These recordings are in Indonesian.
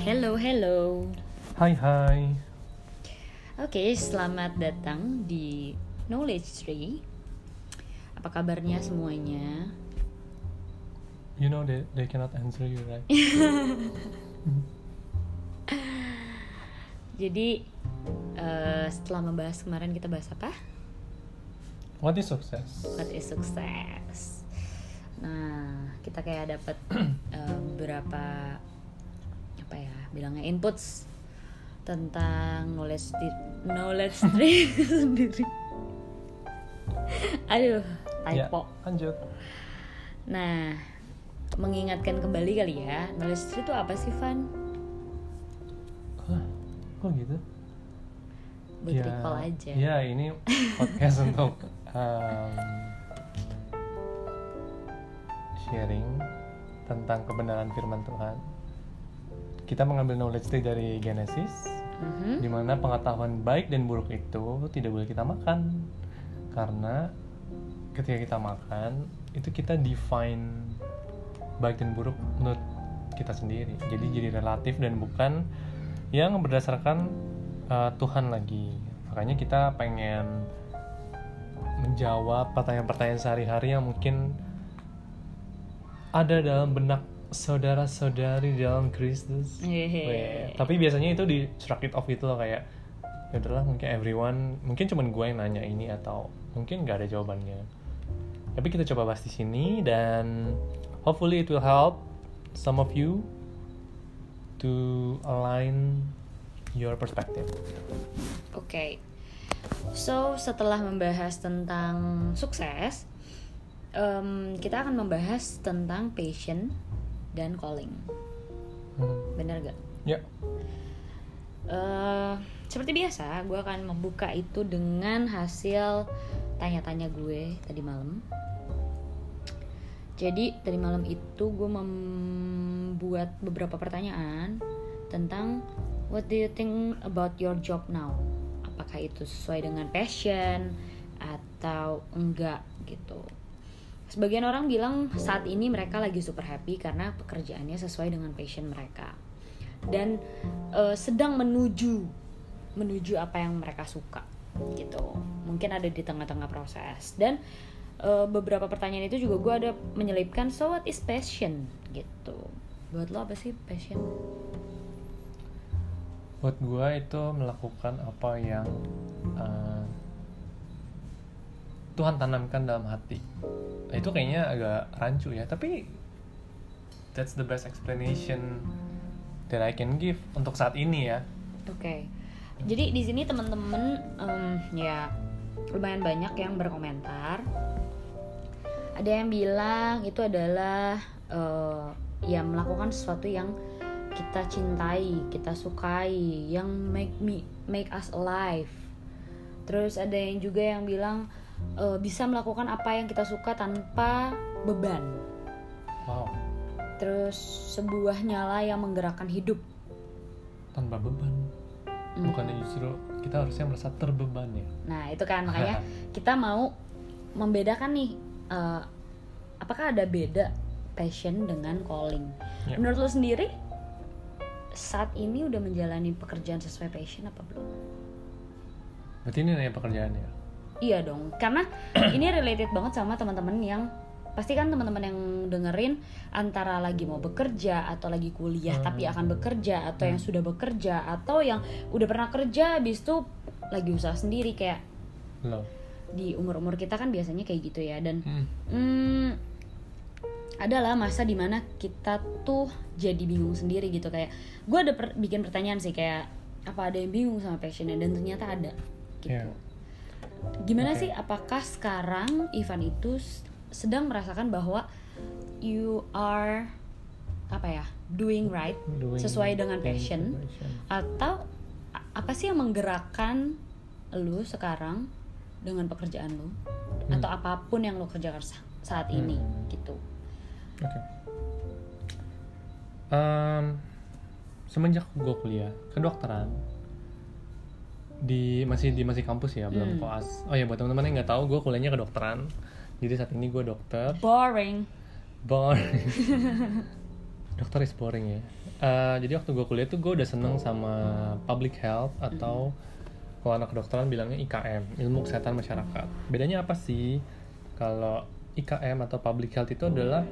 Hello, hello. Hai hai. Oke, selamat datang di Knowledge Tree. Apa kabarnya semuanya? You know they they cannot answer you right? Jadi eh, setelah membahas kemarin kita bahas apa? What is success? What is success? Nah, kita kayak dapat eh, beberapa apa ya bilangnya inputs tentang knowledge di- knowledge tree sendiri. Aduh, Ya, typo. lanjut. Nah, mengingatkan kembali kali ya, knowledge tree itu apa sih, Van? Hah? Kok gitu? Buat recall aja. Ya ini podcast untuk um, sharing tentang kebenaran firman Tuhan. Kita mengambil knowledge dari Genesis, Mhm. di mana pengetahuan baik dan buruk itu tidak boleh kita makan. Karena ketika kita makan itu kita define baik dan buruk menurut kita sendiri. Jadi jadi relatif dan bukan yang berdasarkan uh, Tuhan lagi. Makanya kita pengen menjawab pertanyaan-pertanyaan sehari-hari yang mungkin ada dalam benak saudara-saudari dalam Kristus. Tapi biasanya itu di struck it off gitu loh kayak ya udahlah mungkin everyone mungkin cuman gue yang nanya ini atau mungkin nggak ada jawabannya. Tapi kita coba bahas di sini dan hopefully it will help some of you to align your perspective. Oke. So, setelah membahas tentang sukses, em, kita akan membahas tentang passion dan calling. Hmm. Bener gak? ya Eh, seperti biasa, gue akan membuka itu dengan hasil tanya-tanya gue tadi malam. Jadi tadi malam itu gue membuat beberapa pertanyaan tentang what do you think about your job now? Apakah itu sesuai dengan passion atau enggak gitu? Sebagian orang bilang saat ini mereka lagi super happy karena pekerjaannya sesuai dengan passion mereka dan eh, sedang menuju menuju apa yang mereka suka gitu. Mungkin ada di tengah-tengah proses dan eh, beberapa pertanyaan itu juga gue ada menyelipkan so what is passion gitu. Buat lo apa sih passion? buat gue itu melakukan apa yang uh, Tuhan tanamkan dalam hati Nah, itu kayaknya agak rancu ya tapi that's the best explanation that I can give untuk saat ini ya Oke. Jadi di sini teman-teman em, ya lumayan banyak yang berkomentar. Ada yang bilang itu adalah eh, ya melakukan sesuatu yang kita cintai, kita sukai, yang make me make us alive. Terus ada yang juga yang bilang eh, bisa melakukan apa yang kita suka tanpa beban. wow Terus sebuah nyala yang menggerakkan hidup. tanpa beban bukannya justru kita harusnya merasa terbeban ya Nah itu kan makanya kita mau membedakan nih eh, apakah ada beda passion dengan calling. Ya. Menurut lo sendiri saat ini udah menjalani pekerjaan sesuai passion apa belum? berarti ini nanya pekerjaannya Iya dong, karena ini related banget sama teman-teman yang pasti kan teman-teman yang dengerin antara lagi mau bekerja atau lagi kuliah Hmm. tapi akan bekerja atau yang sudah bekerja atau yang udah pernah kerja habis itu lagi usaha sendiri kayak di umur-umur kita kan biasanya kayak gitu ya. Dan Hmm. hmm, adalah masa di mana kita tuh jadi bingung sendiri gitu. Kayak gue ada per- bikin pertanyaan sih kayak apa ada yang bingung sama passionnya? Dan ternyata ada gitu. Iya. Gimana Oke. sih apakah sekarang Ivan itu sedang merasakan bahwa you are apa ya doing right Doing sesuai dengan passion atau apa sih yang menggerakkan lu sekarang dengan pekerjaan lu Hmm. atau apa pun yang lu kerjakan sa- saat ini gitu Oke. Em, semenjak gue kuliah kedokteran di masih di masih kampus ya belum Hmm. koas. Oh ya buat teman-teman yang nggak tahu gue kuliahnya kedokteran. Jadi saat ini gue dokter. boring Bon. dokter is boring ya Eh, jadi waktu gue kuliah tuh gue udah seneng sama public health atau kalau anak kedokteran bilangnya IKM ilmu kesehatan masyarakat bedanya apa sih kalau IKM atau public health itu adalah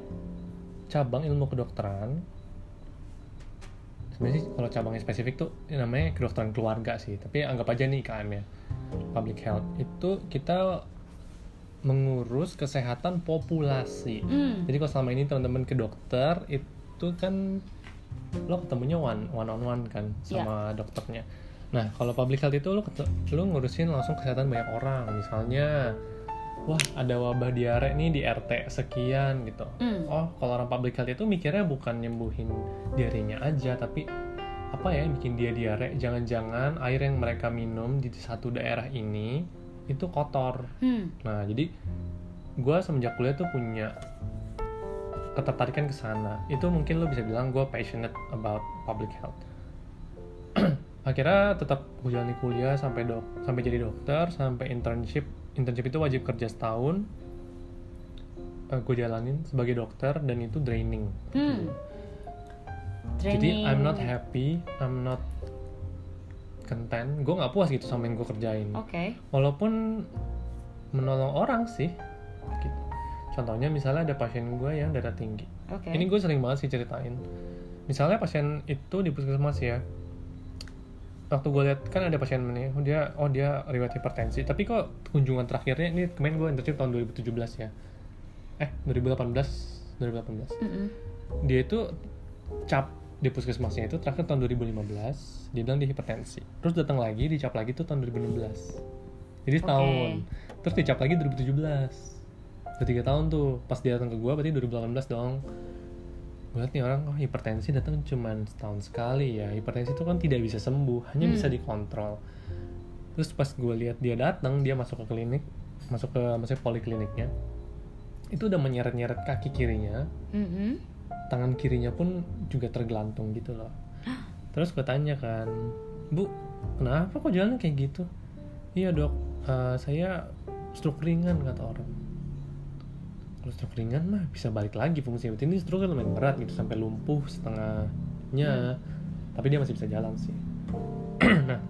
cabang ilmu kedokteran sebenarnya kalau cabangnya spesifik tuh namanya kedokteran keluarga sih tapi anggap aja nih IKM ya public health itu kita mengurus kesehatan populasi Hmm. jadi kalau selama ini teman-teman ke dokter itu kan lo ketemunya one one on one kan sama dokternya. Nah kalau public health itu lo lo ngurusin langsung kesehatan banyak orang. Misalnya, wah ada wabah diare nih di RT sekian gitu. Hmm. Oh kalau orang public health itu mikirnya bukan nyembuhin diarenya aja, tapi apa ya bikin dia diare? Jangan-jangan air yang mereka minum di satu daerah ini itu kotor. Hmm. Nah, jadi gue semenjak kuliah tuh punya ketertarikan ke sana. Itu mungkin lo bisa bilang gue passionate about public health. Akhirnya tetap gue jalani kuliah sampai dok sampai jadi dokter, sampai internship. Internship itu wajib kerja setahun. gue jalanin sebagai dokter dan itu draining. Hmm. Jadi Training. I'm not happy, I'm not content. Gue nggak puas gitu sama yang gue kerjain. Oke. walaupun menolong orang sih gitu. contohnya misalnya ada pasien gue yang darah tinggi Oke. ini gue sering banget sih ceritain misalnya pasien itu di puskesmas ya waktu gue lihat kan ada pasien ini oh dia oh dia riwayat hipertensi. Tapi kok kunjungan terakhirnya ini kemarin gue internship tahun 2017 ya. Eh 2018 2018 Mm-mm. dia itu cap di puskesmasnya itu terakhir tahun 2015 dia bilang dia hipertensi. Terus datang lagi dicap lagi tuh tahun 2016 jadi setahun. Terus dicap lagi 2017 udah tiga tahun tuh. Pas dia datang ke gua berarti 2018 dong liat nih orang oh hipertensi datang cuman setahun sekali ya. Hipertensi itu kan tidak bisa sembuh hanya Hmm. bisa dikontrol. Terus pas gue lihat dia datang dia masuk ke klinik masuk ke maksudnya polikliniknya itu udah menyeret-nyeret kaki kirinya. Mm-mm. tangan kirinya pun juga tergelantung gitu loh. Terus gue tanya kan bu kenapa kok jalan kayak gitu? Iya dok eh, saya stroke ringan kata orang kalau stroke ringan mah bisa balik lagi fungsinya berarti ini stroke kan lumayan berat gitu sampai lumpuh setengahnya tapi dia masih bisa jalan sih nah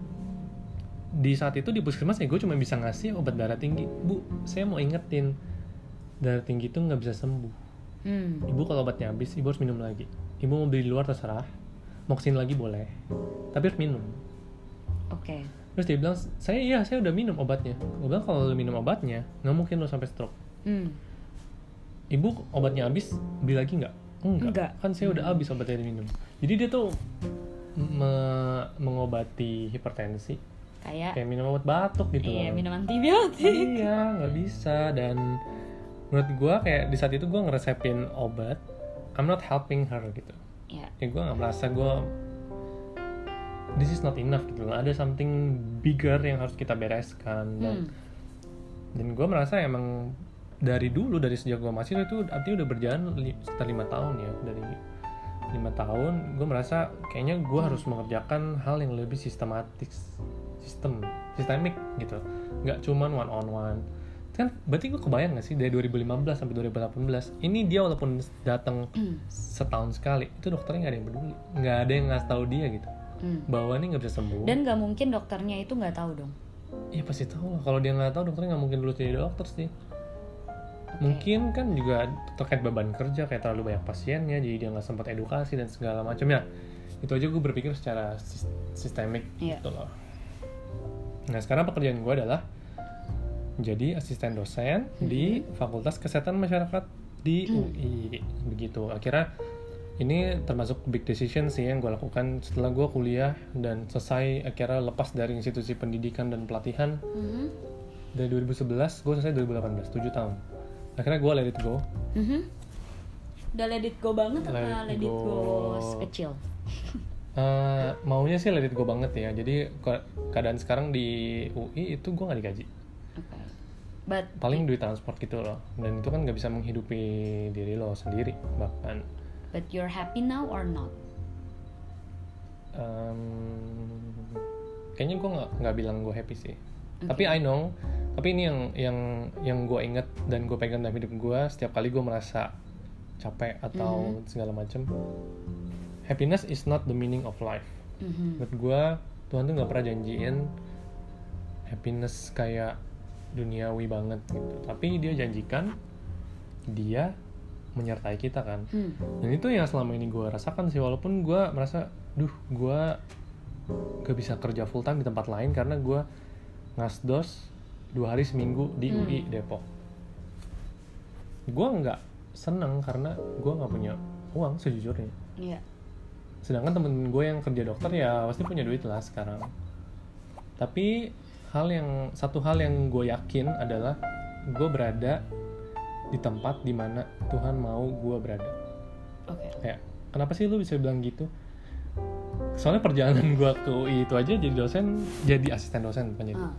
di saat itu di puskesmas ya gue cuma bisa ngasih obat darah tinggi bu saya mau ingetin darah tinggi itu nggak bisa sembuh Hmm. Ibu kalau obatnya habis, ibu harus minum lagi. Ibu mau beli di luar terserah. Mau ke sini lagi boleh. Tapi harus minum. Oke. Terus dia bilang, saya iya, saya udah minum obatnya. Gue bilang kalau lu minum obatnya, nggak mungkin lu sampai stroke. Hmm. Ibu obatnya habis, beli lagi nggak? Enggak. Enggak. Kan saya udah habis obatnya diminum. Jadi dia tuh me- mengobati hipertensi Kayak kayak minum obat batuk gitu. iya minum antibiotik. iya nggak bisa dan menurut gue kayak di saat itu gue ngeresepin obat I'm not helping her gitu Ya. ya gue nggak merasa gue this is not enough gitu loh ada something bigger yang harus kita bereskan dan Hmm. dan gue merasa emang dari dulu dari sejak gue masih itu artinya udah berjalan sekitar lima tahun ya dari lima tahun gue merasa kayaknya gue harus mengerjakan hal yang lebih sistematis sistem sistemik gitu nggak cuman one on one kan berarti gue kebayang gak sih dari 2015 sampai 2018 ini dia walaupun datang Hmm. setahun sekali itu dokternya nggak ada yang peduli nggak ada yang ngasih tahu dia gitu Hmm. bahwa ini nggak bisa sembuh Dan nggak mungkin dokternya itu nggak tahu dong. Iya pasti tahu lah. Kalau dia nggak tahu dokternya nggak mungkin dulu jadi dokter sih. Mungkin kan juga terkait beban kerja kayak terlalu banyak pasiennya, jadi dia nggak sempat edukasi dan segala macam ya. Itu aja gue berpikir secara sis- sistemik Iya. gitu loh. Nah sekarang pekerjaan gue adalah jadi asisten dosen di Fakultas Kesehatan Masyarakat di UI begitu. Akhirnya ini termasuk big decision sih yang gue lakukan setelah gue kuliah dan selesai akhirnya lepas dari institusi pendidikan dan pelatihan Mhm. dari 2011 gue selesai 2018 7 tahun akhirnya gue let it go Mhm. Udah let it go banget apa Let it let it go, go. kecil? Eh, maunya sih let it go banget ya jadi ke- keadaan sekarang di UI itu gue nggak digaji Oke. But paling duit transport gitu loh dan itu kan nggak bisa menghidupi diri lo sendiri bahkan but you're happy now or not? em, kayaknya gue nggak nggak bilang gue happy sih Oke. tapi I know tapi ini yang yang yang gue inget dan gue pegang dalam hidup gue setiap kali gue merasa capek atau Mhm. segala macam happiness is not the meaning of life Mhm. menurut gue Tuhan tuh nggak pernah janjiin happiness kayak duniawi banget gitu tapi dia janjikan dia menyertai kita kan Hmm. dan itu yang selama ini gue rasakan sih walaupun gue merasa duh gue gak bisa kerja full time di tempat lain karena gue ngasdos dua hari seminggu di Hmm. UI Depok gue nggak seneng karena gue nggak punya uang sejujurnya Iya. sedangkan temen gue yang kerja dokter ya pasti punya duit lah sekarang tapi hal yang satu hal yang gue yakin adalah gue berada di tempat di mana Tuhan mau gue berada Oke. kayak kenapa sih lu bisa bilang gitu soalnya perjalanan gue ke UI itu aja jadi dosen jadi asisten dosen bukan jadi Ah.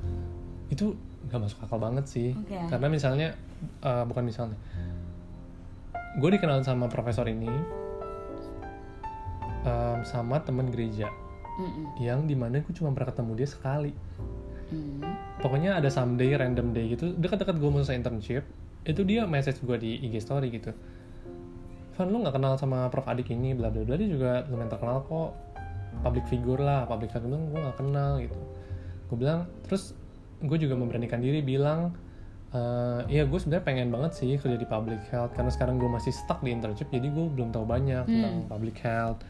itu nggak masuk akal banget sih. Oke. karena misalnya eh, bukan misalnya. Gue dikenal sama profesor ini em, sama temen gereja Mm-mm. yang di mana gue cuma pernah ketemu dia sekali. Hmm. pokoknya ada someday random day gitu dekat-dekat gue mau selesai internship itu dia message gue di IG story gitu. Van lu nggak kenal sama Prof. Adik ini bla bla bla dia juga lumayan terkenal kok. Public figure lah public figure gue nggak kenal gitu. Gue bilang terus gue juga memberanikan diri bilang "Eh, iya gue sebenarnya pengen banget sih kerja di public health karena sekarang gue masih stuck di internship jadi gue belum tahu banyak tentang public health.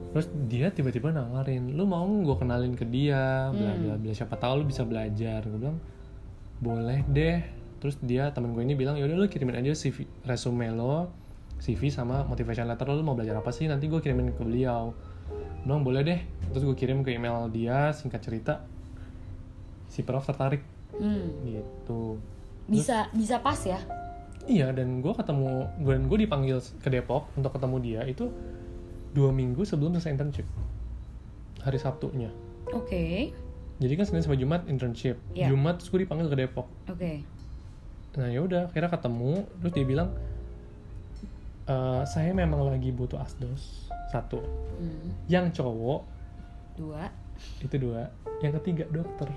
Terus dia tiba-tiba nawarin lu mau gue kenalin ke dia? Bla bla bla. Siapa tahu lu bisa belajar. Gue bilang boleh deh. Terus dia temen gue ini bilang yaudah lu kirimin aja CV resume lo CV sama motivation letter lo lu mau belajar apa sih? Nanti gue kirimin ke beliau. Bilang boleh deh. Terus gue kirim ke email dia singkat cerita si prof tertarik Hmm. gitu Bisa bisa pas ya. iya dan gue ketemu gue gue dipanggil ke Depok untuk ketemu dia itu dua minggu sebelum selesai internship hari Sabtunya Oke. jadi kan Senin sampai Jumat internship Iya. Jumat terus gue dipanggil ke Depok Oke. nah ya udah akhirnya ketemu terus dia bilang "Eh, saya memang lagi butuh asdos satu Hmm. yang cowok Dua. itu dua yang ketiga dokter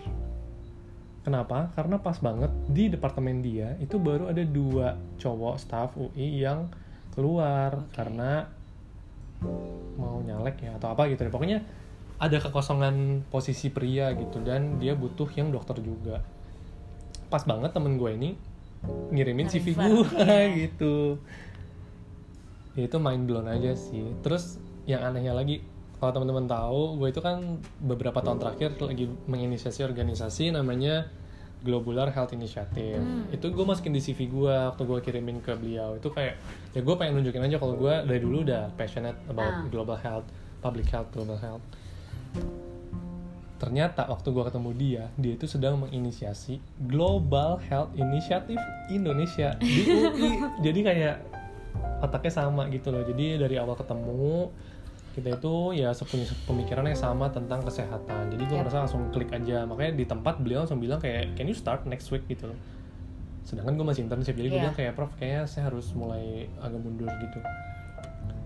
kenapa? Karena pas banget di departemen dia itu baru ada dua cowok staff UI yang keluar Oke. karena mau nyalek ya atau apa gitu deh. Pokoknya ada kekosongan posisi pria gitu dan dia butuh yang dokter juga. Pas banget temen gue ini ngirimin CV gue iya. gitu. Ya itu mind blown aja sih. Terus yang anehnya lagi kalau teman-teman tahu gue itu kan beberapa tahun terakhir lagi menginisiasi organisasi namanya Globular Health Initiative. Hmm. itu gue masukin di CV gue waktu gue kirimin ke beliau. Itu kayak ya gue pengen nunjukin aja kalau gue dari dulu udah passionate about Ah. global health public health global health. Ternyata waktu gue ketemu dia dia itu sedang menginisiasi Global Health Initiative Indonesia di UI jadi kayak otaknya sama gitu loh. Jadi dari awal ketemu kita itu ya punya pemikiran yang sama tentang kesehatan. Jadi gue Yap. merasa langsung klik aja. Makanya di tempat beliau langsung bilang kayak can you start next week? gitu loh. Sedangkan gue masih internship jadi gue Iya. bilang kayak prof kayaknya saya harus mulai agak mundur gitu.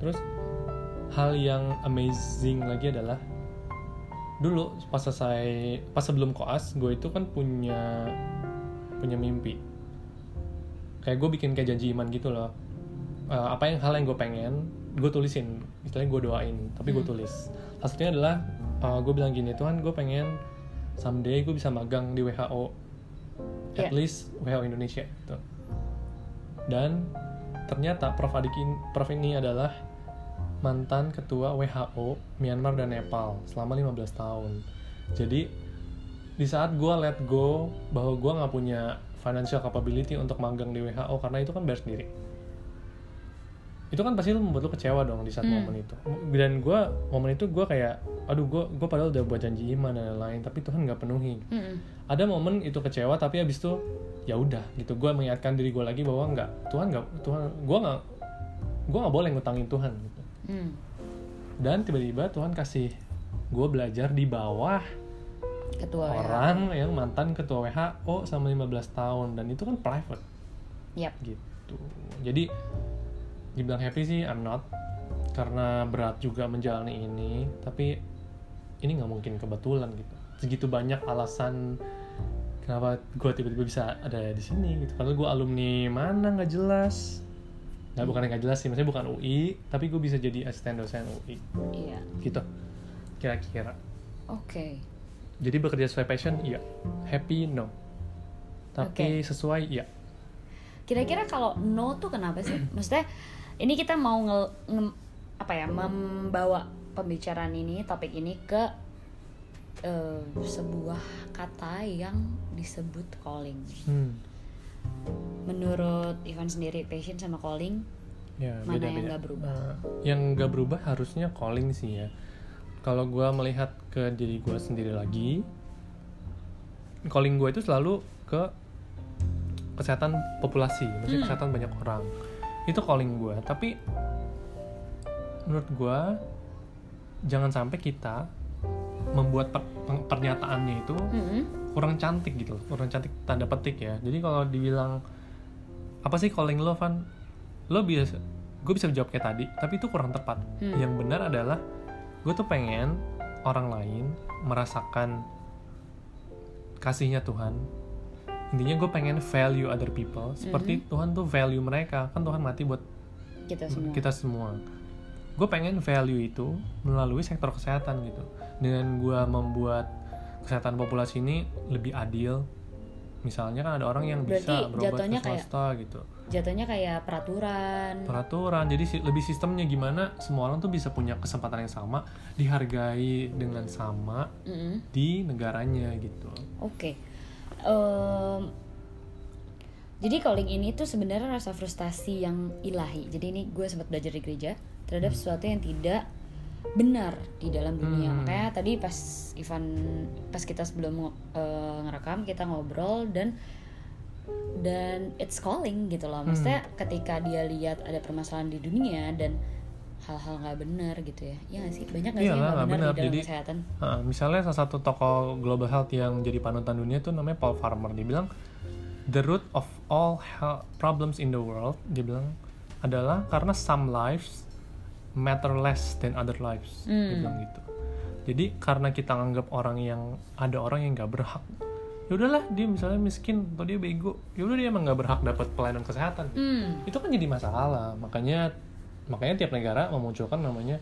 Terus hal yang amazing lagi adalah dulu pas selesai pas sebelum koas gue itu kan punya punya mimpi. Kayak gue bikin kayak janji iman gitu loh. Eh, apa yang hal yang gue pengen gue tulisin. Istilahnya gue doain tapi gue Hmm. tulis. Salah satunya adalah gue bilang gini Tuhan gue pengen someday gue bisa magang di WHO at Yeah. least WHO Indonesia gitu. Dan ternyata Prof. Adik in- Prof. ini adalah mantan ketua WHO Myanmar dan Nepal selama 15 tahun. Jadi di saat gue let go bahwa gue nggak punya financial capability untuk magang di WHO karena itu kan bayar sendiri itu kan pasti lu membuat lu kecewa dong di saat Hmm. momen itu dan gue momen itu gue kayak aduh gue gue padahal udah buat janji iman dan lain-lain tapi Tuhan nggak penuhi Mm-mm. ada momen itu kecewa tapi habis itu ya udah gitu gue mengingatkan diri gue lagi bahwa nggak Tuhan nggak Tuhan gue nggak gue nggak boleh ngutangin Tuhan gitu Mm. dan tiba-tiba Tuhan kasih gue belajar di bawah Ketua WHO. orang yang mantan ketua WHO sama 15 tahun dan itu kan private Yap. gitu jadi dibilang happy sih I'm not. Karena berat juga menjalani ini tapi ini nggak mungkin kebetulan gitu. Segitu banyak alasan kenapa gue tiba-tiba bisa ada di sini gitu. Karena gue alumni mana nggak jelas. Nggak bukan yang nggak jelas sih maksudnya bukan UI tapi gue bisa jadi asisten dosen UI Iya. gitu. Kira-kira. Oke. jadi bekerja sesuai passion? Iya. Happy? No. Tapi Oke. sesuai? Iya. Kira-kira kalau no tuh kenapa sih? Maksudnya ini kita mau nge, nge- apa ya membawa pembicaraan ini topik ini ke eh, sebuah kata yang disebut calling. hmm. Menurut Ivan sendiri passion sama calling ya Mana beda yang nggak berubah? Nah, yang nggak berubah harusnya calling sih ya kalau gue melihat ke diri gue sendiri lagi calling gue itu selalu ke kesehatan populasi maksudnya Hmm. kesehatan banyak orang itu calling gue tapi menurut gue jangan sampai kita membuat per- pernyataannya itu Mm-mm. kurang cantik gitu loh, kurang cantik tanda petik ya. Jadi kalau dibilang apa sih calling lo Van? Lo biasa gue bisa jawab kayak tadi tapi itu kurang tepat. Hmm. yang benar adalah gue tuh pengen orang lain merasakan kasihnya Tuhan intinya gue pengen value other people. Seperti Tuhan tuh value mereka. Kan Tuhan mati buat kita semua. kita semua. Gue pengen value itu melalui sektor kesehatan gitu. Dengan gue membuat kesehatan populasi ini lebih adil. Misalnya kan ada orang yang bisa Berarti berobat ke jatuhnya kayak- swasta gitu. Jatuhnya kayak peraturan. peraturan. Jadi si- lebih sistemnya gimana semua orang tuh bisa punya kesempatan yang sama dihargai dengan sama Mm-mm. di negaranya gitu. Oke. Em, jadi calling ini tuh sebenarnya rasa frustasi yang ilahi. Jadi ini gue sempat belajar di gereja terhadap sesuatu yang tidak benar di dalam dunia. Hmm. Makanya tadi pas Ivan pas kita sebelum eh, ngerekam kita ngobrol dan dan it's calling gitu loh. Maksudnya ketika dia lihat ada permasalahan di dunia dan hal-hal nggak benar gitu ya. Iya nggak sih? Banyak nggak sih yang Iyalah, nggak benar, di dalam Jadi- kesehatan? Nah, misalnya salah satu tokoh global health yang jadi panutan dunia tuh namanya Paul Farmer. Dia bilang the root of all health problems in the world, dia bilang adalah karena some lives matter less than other lives. Dia Hmm. bilang gitu. Jadi karena kita anggap orang yang ada orang yang nggak berhak, ya udahlah dia misalnya miskin atau dia bego, ya udah dia emang nggak berhak dapat pelayanan kesehatan. Hmm. Itu kan jadi masalah. Makanya makanya tiap negara memunculkan namanya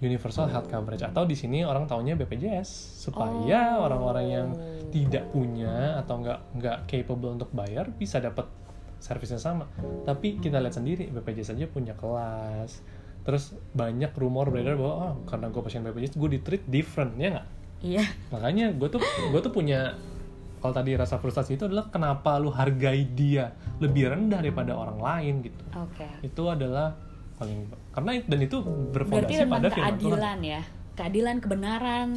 universal health coverage atau di sini orang taunya BPJS supaya Oh. orang-orang yang tidak punya atau nggak nggak capable untuk bayar bisa dapat servisnya sama. Tapi kita lihat sendiri BPJS aja punya kelas. Terus banyak rumor beredar bahwa oh, karena gue pasien BPJS gue di treat different ya nggak? Iya. makanya gue tuh gue tuh punya kalau tadi rasa frustasi itu adalah kenapa lu hargai dia lebih rendah daripada orang lain gitu Oke. itu adalah paling karena dan itu berfondasi pada firman Tuhan keadilan ya, keadilan kebenaran.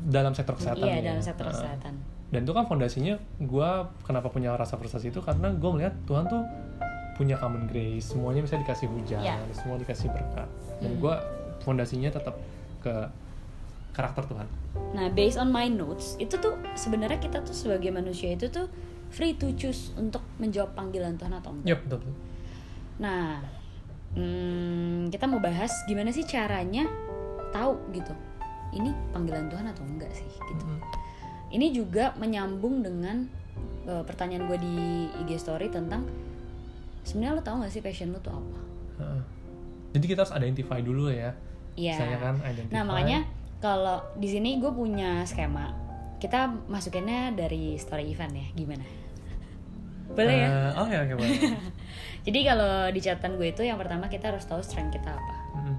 dalam sektor kesehatan iya ya. dalam sektor Nah, kesehatan. dan itu kan fondasinya gue kenapa punya rasa frustasi itu karena gue melihat Tuhan tuh punya common grace semuanya bisa dikasih hujan Ya. semua dikasih berkat dan Hmm. gue fondasinya tetap ke karakter Tuhan Nah, based on my notes, itu tuh sebenarnya kita tuh sebagai manusia itu tuh free to choose untuk menjawab panggilan Tuhan atau enggak. Betul, betul. Nah, hmm, kita mau bahas gimana sih caranya tahu gitu. Ini panggilan Tuhan atau enggak sih gitu. Mm. Ini juga menyambung dengan eh, pertanyaan gue di IG story tentang sebenarnya lo tahu gak sih passion lo tuh apa? Heeh. Jadi kita harus identify dulu ya. Iya. Saya kan identify. Nah makanya kalau di sini gue punya skema. Kita masukinnya dari story event ya, gimana? Boleh ya? Eh, oh ya, oke boleh. Jadi kalau di catatan gue itu yang pertama kita harus tahu strength kita apa. Mm.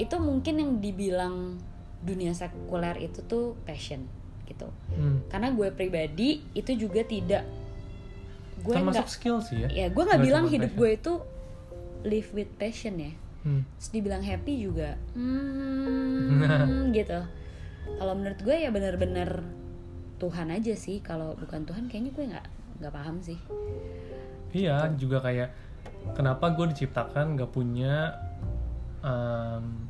Itu mungkin yang dibilang dunia sekuler itu tuh passion gitu. Hmm. Karena gue pribadi itu juga tidak gue Termasuk nggak skill sih ya. ya gue nggak bilang hidup passion. gue itu live with passion ya. Hmm. Terus dibilang happy juga hmm, gitu kalau menurut gue ya bener-bener Tuhan aja sih kalau bukan Tuhan kayaknya gue nggak nggak paham sih Iya, juga kayak kenapa gue diciptakan gak punya um,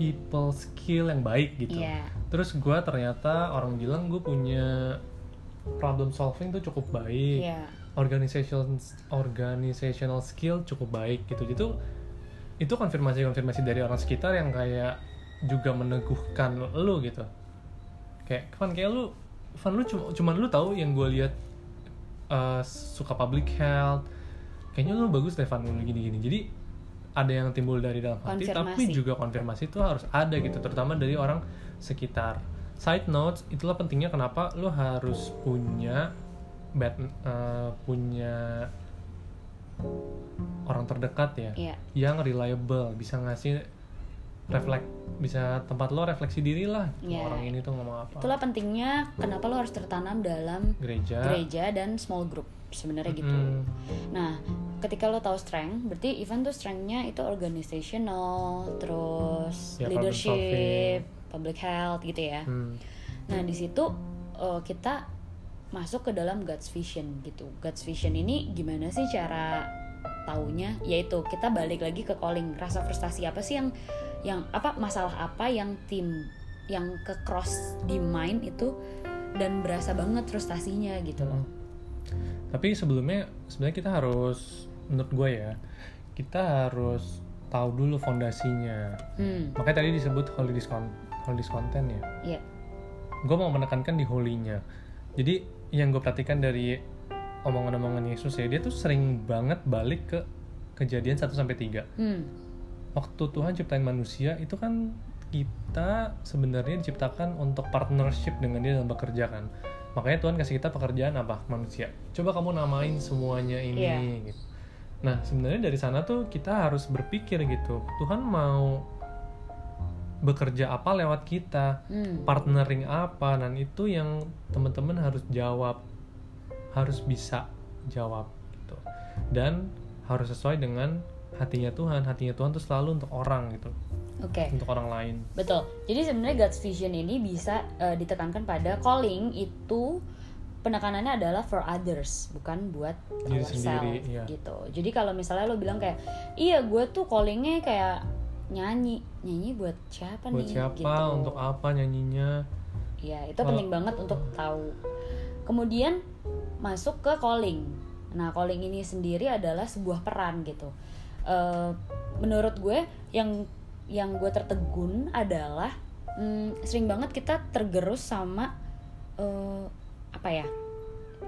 people skill yang baik gitu. Iya. Terus gue ternyata orang bilang gue punya problem solving tuh cukup baik. Iya. Organization organizational skill cukup baik gitu. Itu itu konfirmasi-konfirmasi dari orang sekitar yang kayak juga meneguhkan lu gitu. Kayak Van kayak lu Van lu cuma cuman lu tahu yang gue lihat uh, suka public health kayaknya lu bagus Stefan lu gini-gini jadi ada yang timbul dari dalam hati tapi Konfirmasi. juga konfirmasi itu harus ada gitu terutama dari orang sekitar side notes itulah pentingnya kenapa lu harus punya bad eh, punya orang terdekat ya Iya. yang reliable bisa ngasih reflek bisa tempat lo refleksi diri lah Iya. orang ini tuh ngomong apa Itulah pentingnya kenapa lo harus tertanam dalam gereja gereja dan small group sebenarnya gitu. Mm, Nah, ketika lo tahu strength, berarti even tuh strengthnya itu organizational, terus Ya, problem leadership, public health gitu ya. mm. Nah, di situ uh, kita masuk ke dalam God's vision gitu. God's vision ini gimana sih cara taunya? Yaitu kita balik lagi ke calling. Rasa frustasi apa sih yang yang apa masalah apa yang tim yang ke cross di mind itu dan berasa banget frustasinya gitu loh. tapi sebelumnya sebenarnya kita harus menurut gue ya kita harus tahu dulu fondasinya. Hmm, makanya tadi disebut holy discount holy discontent ya. Iya. gue mau menekankan di holy-nya. Jadi yang gue perhatikan dari omongan-omongan Yesus ya dia tuh sering banget balik ke kejadian 1 sampai 3 Hmm, waktu Tuhan ciptain manusia itu kan kita sebenarnya diciptakan untuk partnership dengan dia dalam bekerja kan. Makanya Tuhan kasih kita pekerjaan apa? Manusia. Coba kamu namain semuanya ini Iya. gitu. Nah sebenarnya dari sana tuh kita harus berpikir gitu. Tuhan mau bekerja apa lewat kita? Hmm. partnering apa? Dan itu yang teman-teman harus jawab. Harus bisa jawab gitu. Dan harus sesuai dengan hatinya Tuhan hatinya Tuhan tuh selalu untuk orang gitu Oke. untuk orang lain Betul. Jadi sebenarnya God's vision ini bisa eh, ditekankan pada calling itu penekanannya adalah for others, bukan buat Diri ourselves sendiri, iya. gitu. Jadi kalau misalnya lo bilang kayak, iya gue tuh callingnya kayak nyanyi, nyanyi buat siapa buat nih? siapa gitu. untuk apa nyanyinya Iya, itu Kalau- penting banget untuk tahu. Kemudian masuk ke calling. Nah, calling ini sendiri adalah sebuah peran gitu. Eh, menurut gue yang yang gue tertegun adalah mm, sering banget kita tergerus sama eh, apa ya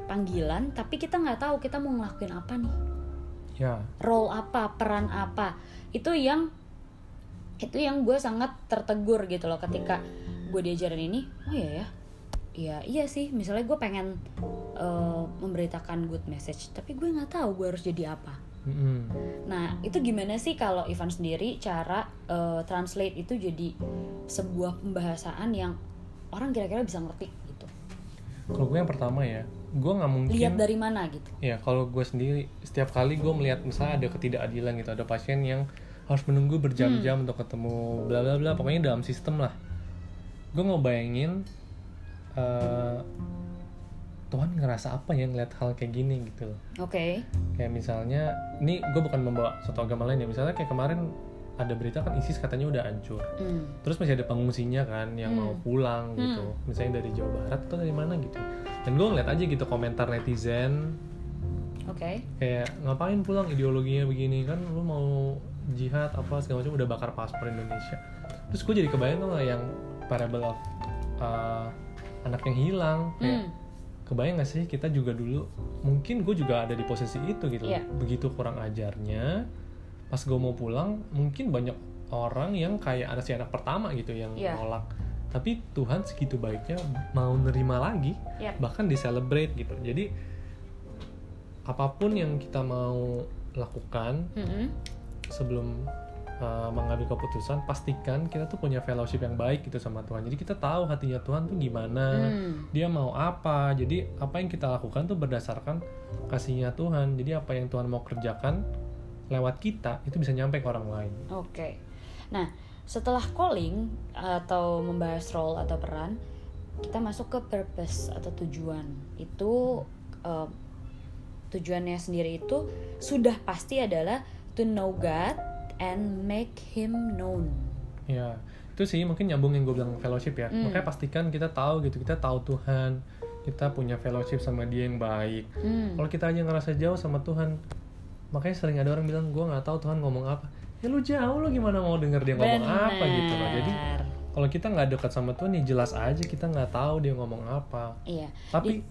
panggilan, tapi kita nggak tahu kita mau ngelakuin apa nih ya role apa, peran apa. Itu yang itu yang gue sangat tertegur gitu loh ketika gue diajarin ini. Oh iya ya. Iya, iya sih. Misalnya gue pengen eh, memberitakan good message, tapi gue nggak tahu gue harus jadi apa. Nah, itu gimana sih kalau Ivan sendiri cara eh, translate itu jadi sebuah pembahasan yang orang kira-kira bisa ngerti gitu. kalau gue yang pertama ya gue nggak mungkin Lihat dari mana gitu. ya kalau gue sendiri setiap kali gue melihat misalnya ada ketidakadilan gitu ada pasien yang harus menunggu berjam-jam Hmm. untuk ketemu bla bla bla pokoknya dalam sistem lah gue mau bayangin eh, Tuhan ngerasa apa ya ngeliat hal kayak gini gitu loh Oke. kayak misalnya ini gue bukan membawa suatu agama lain ya misalnya kayak kemarin ada berita kan ISIS katanya udah hancur Hmm. terus masih ada pengungsinya kan yang Hmm. mau pulang gitu misalnya dari Jawa Barat atau dari mana gitu dan gue ngeliat aja gitu komentar netizen Oke. kayak ngapain pulang ideologinya begini kan lu mau jihad apa segala macam udah bakar paspor Indonesia terus gue jadi kebayang tuh yang parable of uh, anak yang hilang kayak Hmm. Kebayang gak sih kita juga dulu mungkin gue juga ada di posisi itu gitu Iya. begitu kurang ajarnya pas gue mau pulang mungkin banyak orang yang kayak ada si anak pertama gitu yang Iya. nolak tapi Tuhan segitu baiknya mau nerima lagi Yap. bahkan di celebrate gitu jadi apa pun yang kita mau lakukan Mm-mm. sebelum uh, mengambil keputusan pastikan kita tuh punya fellowship yang baik gitu sama Tuhan jadi kita tahu hatinya Tuhan tuh gimana Hmm. dia mau apa jadi apa yang kita lakukan tuh berdasarkan kasihnya Tuhan jadi apa yang Tuhan mau kerjakan lewat kita itu bisa nyampe ke orang lain Oke. Nah, setelah calling atau membahas role atau peran, kita masuk ke purpose atau tujuan. Itu eh, tujuannya sendiri itu sudah pasti adalah to know God and make Him known. ya itu sih mungkin nyambung yang gue bilang fellowship ya Hmm. makanya pastikan kita tahu gitu kita tahu Tuhan kita punya fellowship sama dia yang baik Hmm. kalau kita aja ngerasa jauh sama Tuhan makanya sering ada orang bilang gue nggak tahu Tuhan ngomong apa ya lu jauh lu gimana mau denger dia ngomong apa gitu loh jadi kalau kita nggak dekat sama Tuhan ya jelas aja kita nggak tahu dia ngomong apa Iya. tapi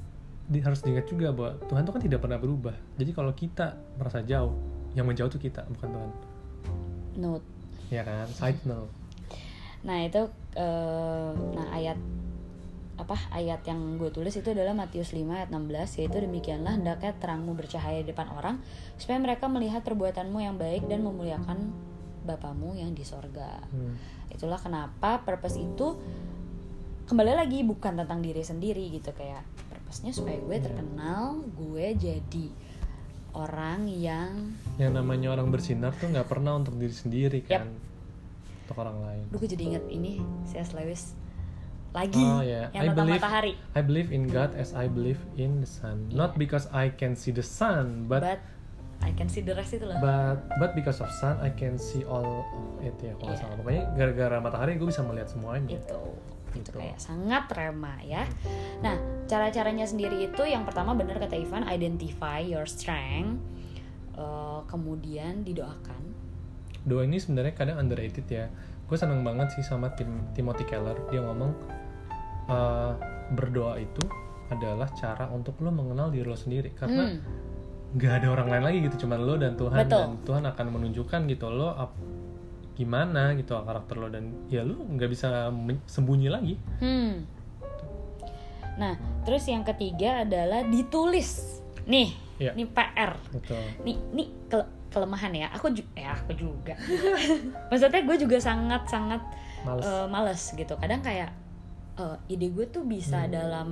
di, harus diingat juga bahwa Tuhan tuh kan tidak pernah berubah. Jadi kalau kita merasa jauh, yang menjauh tuh kita bukan Tuhan. Note Ya kan? Side note. Nah itu eh, nah ayat apa ayat yang gue tulis itu adalah Matius 5 ayat 16 yaitu demikianlah hendaknya terangmu bercahaya di depan orang supaya mereka melihat perbuatanmu yang baik dan memuliakan Bapamu yang di sorga. Hmm. Itulah kenapa purpose itu kembali lagi bukan tentang diri sendiri gitu kayak purpose-nya supaya gue Iya. terkenal, gue jadi orang yang Yang namanya orang bersinar tuh nggak pernah untuk diri sendiri kan, untuk orang lain. Duh gue jadi inget ini C.S. Lewis lagi Oh, ya. yang I tentang believe- matahari. I believe in God as I believe in the sun. Not because I can see the sun, but but I can see the rest itu loh. but but because of sun I can see all of it ya kalau Iya. salah. Pokoknya gara-gara matahari gue bisa melihat semuanya. itu itu Gitu. kayak sangat rema ya. Nah, cara-caranya sendiri itu yang pertama benar kata Ivan, identify your strength. Eh, kemudian didoakan. Doa ini sebenarnya kadang underrated ya. Gue seneng banget sih sama tim Timothy Keller. Dia ngomong eh, berdoa itu adalah cara untuk lo mengenal diri lo sendiri karena Hmm, nggak ada orang lain lagi gitu cuma lo dan Tuhan Betul. dan Tuhan akan menunjukkan gitu lo ap- gimana gitu karakter lo dan ya lo nggak bisa sembunyi lagi hmm. Nah, terus yang ketiga adalah ditulis. Nih, Iya. nih PR. betul nih nih ke- kelemahan ya aku juga ya aku juga maksudnya gue juga sangat sangat males eh, males gitu kadang kayak eh, ide gue tuh bisa Hmm. dalam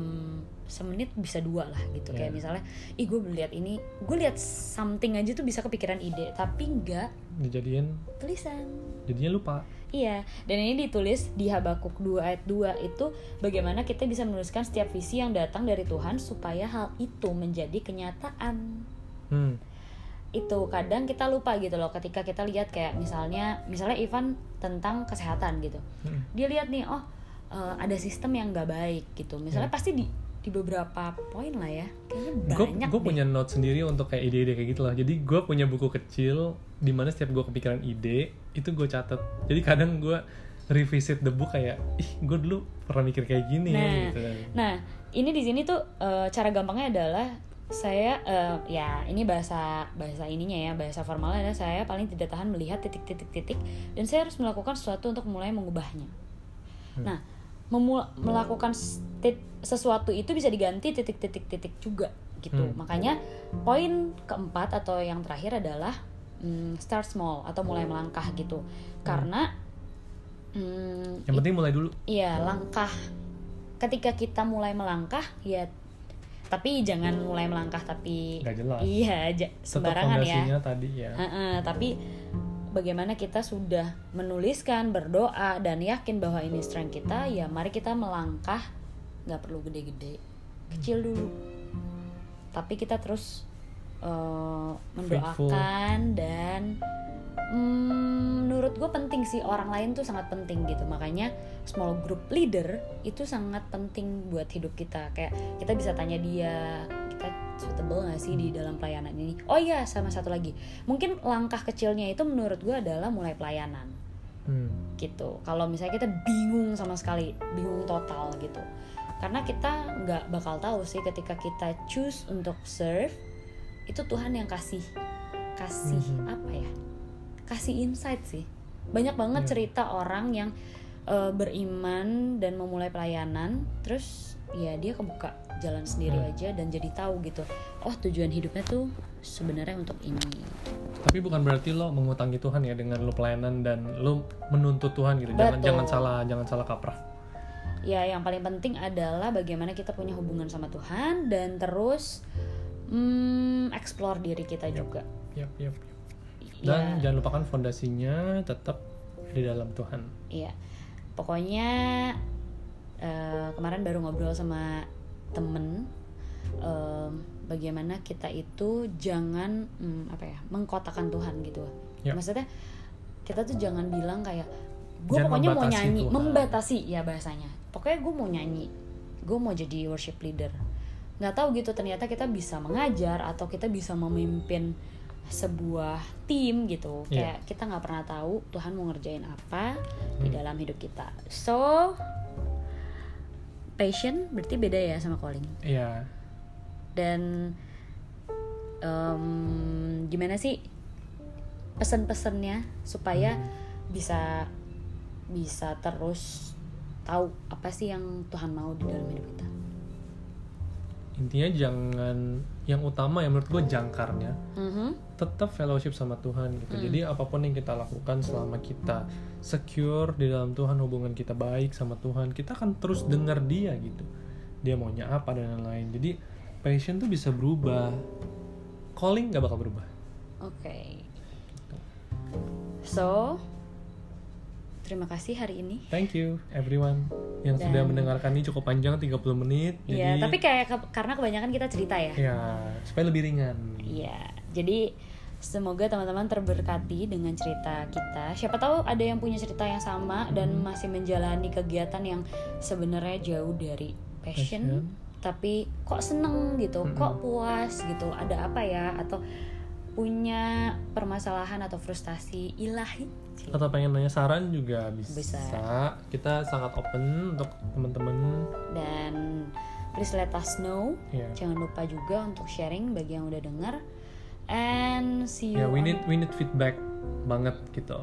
semenit bisa dua lah gitu kayak Iya. misalnya ih gue lihat ini gue lihat something aja tuh bisa kepikiran ide tapi nggak dijadiin tulisan jadinya lupa Iya, dan ini ditulis di Habakuk 2 ayat 2 itu bagaimana kita bisa menuliskan setiap visi yang datang dari Tuhan supaya hal itu menjadi kenyataan. hmm. Itu kadang kita lupa gitu loh ketika kita lihat kayak misalnya misalnya Ivan tentang kesehatan gitu. Hmm. Dia lihat nih, oh eh, ada sistem yang nggak baik gitu. Misalnya Ya. pasti di di beberapa poin lah ya. Kayaknya banyak gue punya note sendiri untuk kayak ide-ide kayak gitu loh jadi gue punya buku kecil di mana setiap gue kepikiran ide itu gue catat jadi kadang gue revisit the book kayak ih gue dulu pernah mikir kayak gini Nah, gitu Nah, ini di sini tuh eh, cara gampangnya adalah saya eh, ya ini bahasa bahasa ininya ya bahasa formalnya adalah saya paling tidak tahan melihat titik-titik-titik dan saya harus melakukan sesuatu untuk mulai mengubahnya. Hmm. Nah, melakukan sesuatu itu bisa diganti titik-titik-titik juga gitu. Hmm. Makanya poin keempat atau yang terakhir adalah mm, start small atau mulai melangkah gitu. Karena mm, yang penting mulai dulu Iya, langkah. Ketika kita mulai melangkah, ya tapi jangan mulai melangkah tapi nggak jelas iya sembarangan ya. tadi ya Heeh, tapi bagaimana kita sudah menuliskan, berdoa dan yakin bahwa ini strength kita, ya mari kita melangkah nggak perlu gede-gede, kecil dulu. Tapi kita terus eh, mendoakan dan mm, menurut gue penting sih orang lain tuh sangat penting gitu. Makanya small group leader itu sangat penting buat hidup kita. Kayak kita bisa tanya dia kita suitable gak sih di dalam pelayanan ini? Oh iya sama satu lagi. Mungkin langkah kecilnya itu menurut gue adalah mulai pelayanan. Hmm. gitu. Kalau misalnya kita bingung sama sekali bingung total gitu. Karena kita nggak bakal tahu sih ketika kita choose untuk serve itu Tuhan yang kasih kasih Mhm. apa ya kasih insight sih banyak banget Iya. cerita orang yang eh, beriman dan memulai pelayanan terus ya dia kebuka jalan sendiri Hmm. aja dan jadi tahu gitu oh tujuan hidupnya tuh sebenarnya untuk ini tapi bukan berarti lo mengutangi Tuhan ya dengan lo pelayanan dan lo menuntut Tuhan gitu jangan Betul. jangan salah jangan salah kaprah ya yang paling penting adalah bagaimana kita punya hubungan sama Tuhan dan terus hmm, explore diri kita juga. yap yap yap. dan ya jangan lupakan fondasinya tetap di dalam Tuhan. Iya. Pokoknya eh, kemarin baru ngobrol sama temen em, bagaimana kita itu jangan hmm, apa ya mengkotakan Tuhan gitu. Ya. maksudnya kita tuh jangan bilang kayak gue pokoknya mau nyanyi. Tuhan. membatasi ya bahasanya. Pokoknya gue mau nyanyi. Gue mau jadi worship leader nggak tahu gitu ternyata kita bisa mengajar atau kita bisa memimpin sebuah tim gitu Iya. kayak kita nggak pernah tahu Tuhan mau ngerjain apa di Hmm. dalam hidup kita so passion berarti beda ya sama calling Iya dan em, gimana sih pesan-pesannya supaya bisa bisa terus tahu apa sih yang Tuhan mau di dalam hidup kita. Intinya jangan yang utama ya menurut gue jangkarnya Mhm. tetap fellowship sama Tuhan gitu. Hmm. Jadi apa pun yang kita lakukan selama kita secure di dalam Tuhan, hubungan kita baik sama Tuhan, kita akan terus dengar Dia gitu. Dia maunya apa dan lain-lain. Jadi passion tuh bisa berubah. Calling nggak bakal berubah. Oke. So, terima kasih hari ini. Thank you everyone yang Dan- sudah mendengarkan ini cukup panjang 30 menit. Iya, Jadi tapi kayak ke- karena kebanyakan kita cerita ya. ya supaya lebih ringan. Iya, jadi semoga teman-teman terberkati dengan cerita kita. Siapa tahu ada yang punya cerita yang sama dan masih menjalani kegiatan yang sebenarnya jauh dari passion, Passion. tapi kok seneng gitu, Mm-mm. kok puas gitu. Ada apa ya? Atau punya permasalahan atau frustasi ilahi? Atau pengen nanya saran juga bisa. Bisa. Kita sangat open untuk teman-teman. Dan please let us know. Ya. Jangan lupa juga untuk sharing bagi yang udah dengar. And see you. Ya, we on- need we need feedback banget gitu.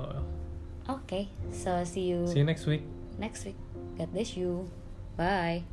Okay, so see you See you next week. next week. God bless you. Bye.